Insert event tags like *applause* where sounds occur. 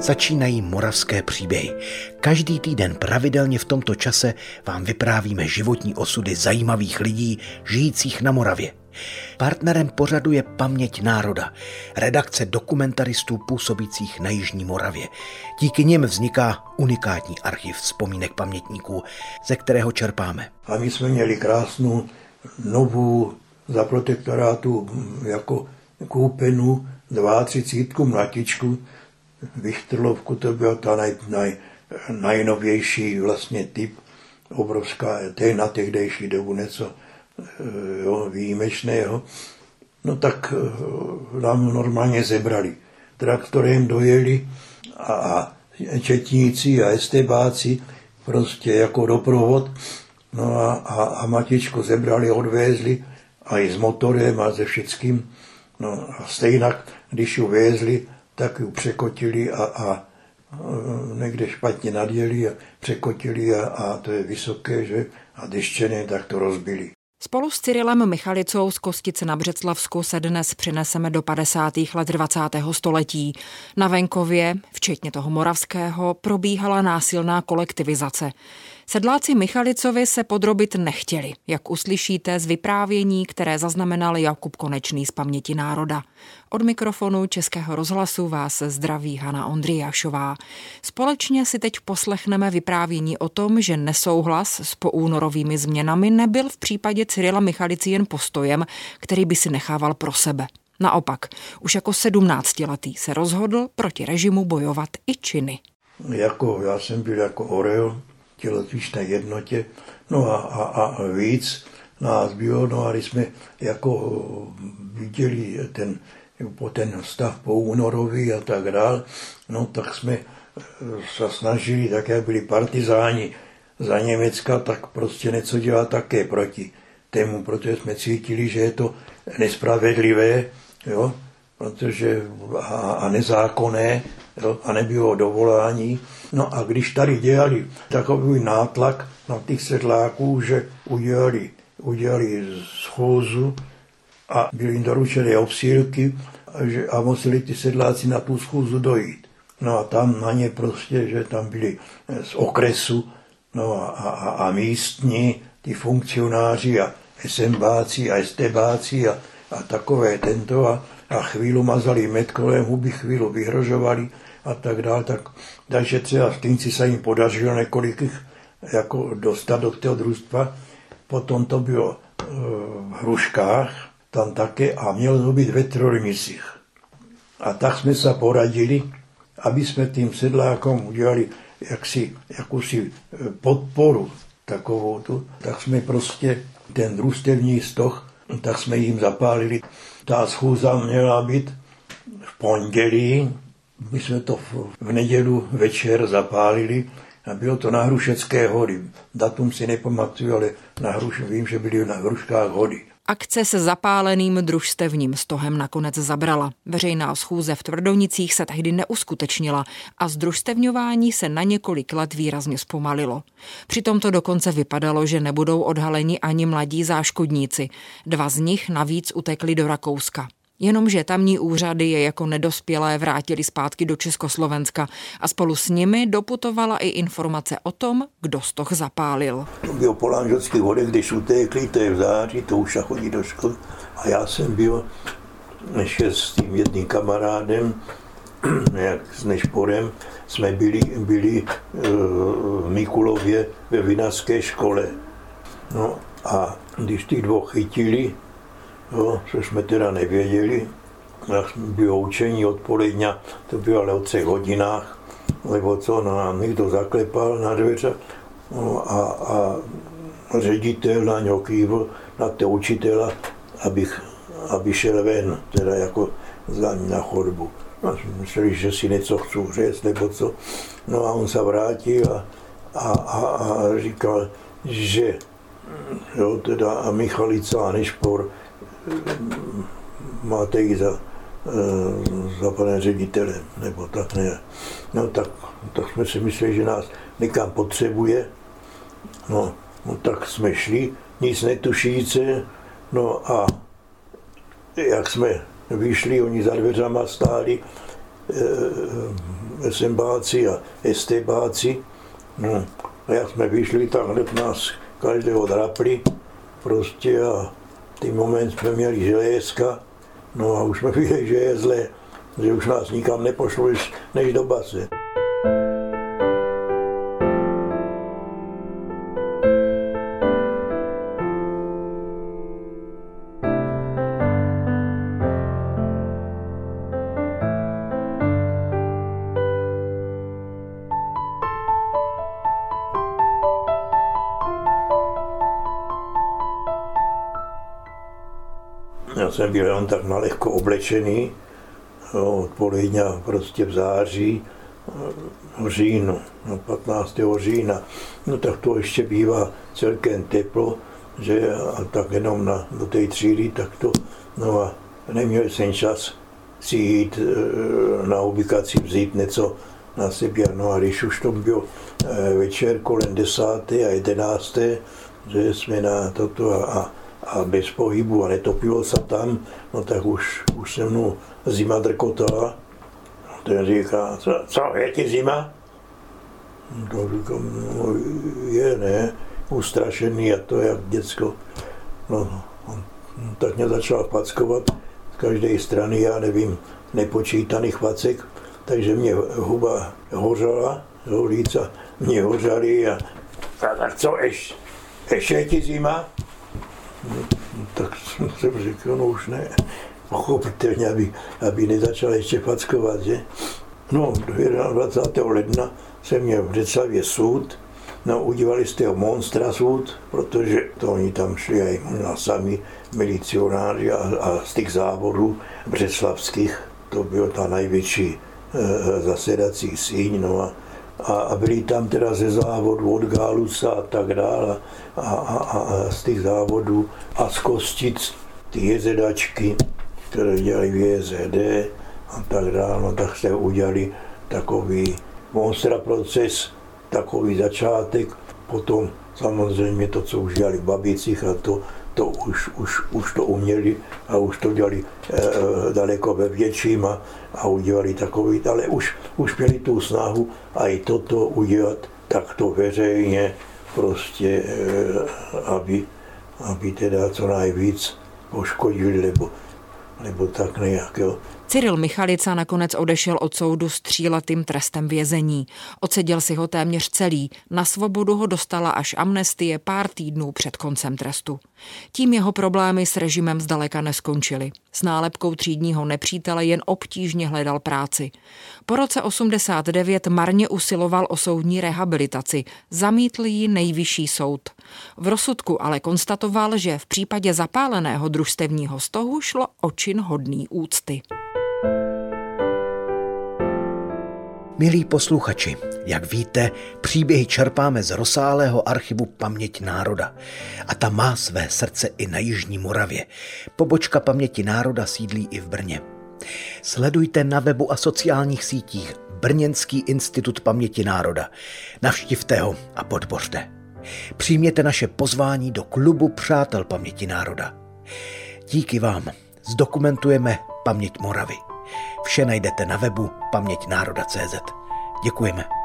Začínají moravské příběhy. Každý týden pravidelně v tomto čase vám vyprávíme životní osudy zajímavých lidí žijících na Moravě. Partnerem pořadu je Paměť národa, redakce dokumentaristů působících na Jižní Moravě. Díky nim vzniká unikátní archiv vzpomínek pamětníků, ze kterého čerpáme. A my jsme měli krásnou novou za protektorátu jako koupenu 32 mlatičku, Vichtrlovku, to byla ta naj, naj, najnovější vlastně typ, obrovská, to je na tehdejší dobu něco eh, jo, výjimečného. No tak eh, nám normálně zebrali. Traktorem dojeli a, a četníci a estebáci prostě jako doprovod. No a, a, a matičku zebrali, odvézli a i s motorem a se všeckým. No a stejně, když ji vezli, tak ji překotili a, a někde špatně nadjeli a překotili a, a to je vysoké, že? A deštěné, tak to rozbili. Spolu s Cyrilem Michalicou z Kostice na Břeclavsku se dnes přineseme do 50. let 20. století. Na venkově, včetně toho moravského, probíhala násilná kolektivizace. Sedláci Michalicovi se podrobit nechtěli, jak uslyšíte z vyprávění, které zaznamenal Jakub Konečný z paměti národa. Od mikrofonu Českého rozhlasu vás zdraví Hana Ondrijašová. Společně si teď poslechneme vyprávění o tom, že nesouhlas s poúnorovými změnami nebyl v případě Cyrila Michalici jen postojem, který by si nechával pro sebe. Naopak, už jako sedmnáctiletý se rozhodl proti režimu bojovat i činy. Jako, já jsem byl jako Orel, tělocvičné jednotě, no a, a, a víc nás bylo, no a když jsme jako viděli ten, ten stav po únorový a tak dál, no tak jsme se snažili, tak jak byli partizáni za Německa, tak prostě něco dělat také proti tému, protože jsme cítili, že je to nespravedlivé, jo, protože a, a nezákonné, jo, a nebylo dovolání. No a když tady dělali takový nátlak na těch sedláků, že udělali, udělali schůzu a byly jim doručené obsílky a, že, a museli ty sedláci na tu schůzu dojít. No a tam na ně prostě, že tam byli z okresu, no a, a, a místní, ty funkcionáři a SMBáci a STBáci a, a takové tento a, a chvíli mazali med kolem huby, chvíli vyhrožovali a tak dále. Tak, takže třeba v Týnci se jim podařilo několik jako dostat do toho družstva. Potom to bylo e, v Hruškách, tam také, a mělo to být ve Trojmisích. A tak jsme se poradili, aby jsme tím sedlákům udělali jaksi, jakousi e, podporu takovou tu, tak jsme prostě ten družstevní stoch, tak jsme jim zapálili. Ta schůza měla být v pondělí, my jsme to v nedělu večer zapálili a bylo to na Hrušecké hory. Datum si nepamatuju, ale na Hruš, vím, že byly na Hruškách hory. Akce se zapáleným družstevním stohem nakonec zabrala. Veřejná schůze v Tvrdonicích se tehdy neuskutečnila a združstevňování se na několik let výrazně zpomalilo. Přitom to dokonce vypadalo, že nebudou odhaleni ani mladí záškodníci. Dva z nich navíc utekli do Rakouska. Jenomže tamní úřady je jako nedospělé vrátili zpátky do Československa a spolu s nimi doputovala i informace o tom, kdo stoch zapálil. To bylo po Lanžovských vodech, když utekli, to je v září, to už chodí do školy. A já jsem byl ještě s tím jedným kamarádem, *clears throat* jak s Nešporem, jsme byli, byli eh, v Mikulově ve vinařské škole. No a když ty dvou chytili, jo, což jsme teda nevěděli. Bylo učení odpoledně, to bylo ale o třech hodinách, nebo co, no a někdo zaklepal na dveře no a, a ředitel na něho kývl, na té učitela, abych, aby šel ven, teda jako za na chodbu. No, mysleli, že si něco chci říct, nebo co. No a on se vrátil a, a, a, a říkal, že jo, teda a Michalica a Nešpor máte ji za, eh, za pane ředitele, nebo tak ne. No tak, tak jsme si mysleli, že nás někam potřebuje. No, no tak jsme šli, nic netušíce, no a jak jsme vyšli, oni za dveřama stáli, e, SMBáci a STBáci. No, a jak jsme vyšli, tak hned nás každého drapli prostě a v moment jsme měli želézka, no a už jsme *laughs* viděli, že je zlé, že už nás nikam nepošlo než do base. Já jsem byl jenom tak nalehko oblečený, odpoledně prostě v září, v říjnu, no 15. října, no tak to ještě bývá celkem teplo, že a tak jenom na, do té třídy, tak to, no a neměl jsem čas si jít e, na ubikaci, vzít něco na sebe, no a když už to byl e, večer kolem desáté a jedenácté, že jsme na toto a, a a bez pohybu a netopilo se tam, no tak už, už se mnou zima drkotala. Ten říká, co, co je ti zima? No, říkám, no, je, ne, ustrašený a to jak děcko. No, on tak mě začal packovat z každé strany, já nevím, nepočítaných chvacek, takže mě huba hořela, jo, líca mě hořaly a, tak co, ještě, ještě je ti zima? Tak *laughs* jsem řekl, no už ne, pochopitelně, aby, aby nezačal ještě fackovat, že? No, 21. ledna jsem měl v Břeclavě soud, no udělali z toho monstra soud, protože to oni tam šli aj na sami milicionáři a, a z těch závodů břeclavských, to byl ta největší e, zasedací síň, no a a, a byli tam teda ze závodu od Galusa a tak dále a, a, a, a z těch závodů a z Kostic ty jezedačky, které dělají v JZD a tak dále, no tak se udělali takový monstra proces, takový začátek, potom samozřejmě to, co už dělali v Babicích a to, to už, už, už to uměli a už to dělali e, daleko ve větším a, a udělali takový, ale už, už měli tu snahu a i toto udělat takto veřejně, prostě, e, aby, aby teda co nejvíc poškodili nebo, nebo tak nějak. Jo. Cyril Michalica nakonec odešel od soudu s tříletým trestem vězení. Odseděl si ho téměř celý. Na svobodu ho dostala až amnestie pár týdnů před koncem trestu. Tím jeho problémy s režimem zdaleka neskončily. S nálepkou třídního nepřítele jen obtížně hledal práci. Po roce 89 marně usiloval o soudní rehabilitaci. Zamítl ji nejvyšší soud. V rozsudku ale konstatoval, že v případě zapáleného družstevního stohu šlo o čin hodný úcty. Milí posluchači, jak víte, příběhy čerpáme z rozsáhlého archivu Paměť národa. A ta má své srdce i na Jižní Moravě. Pobočka Paměti národa sídlí i v Brně. Sledujte na webu a sociálních sítích Brněnský institut paměti národa. Navštivte ho a podpořte. Přijměte naše pozvání do klubu Přátel paměti národa. Díky vám zdokumentujeme paměť Moravy. Vše najdete na webu paměťnároda.cz. Děkujeme.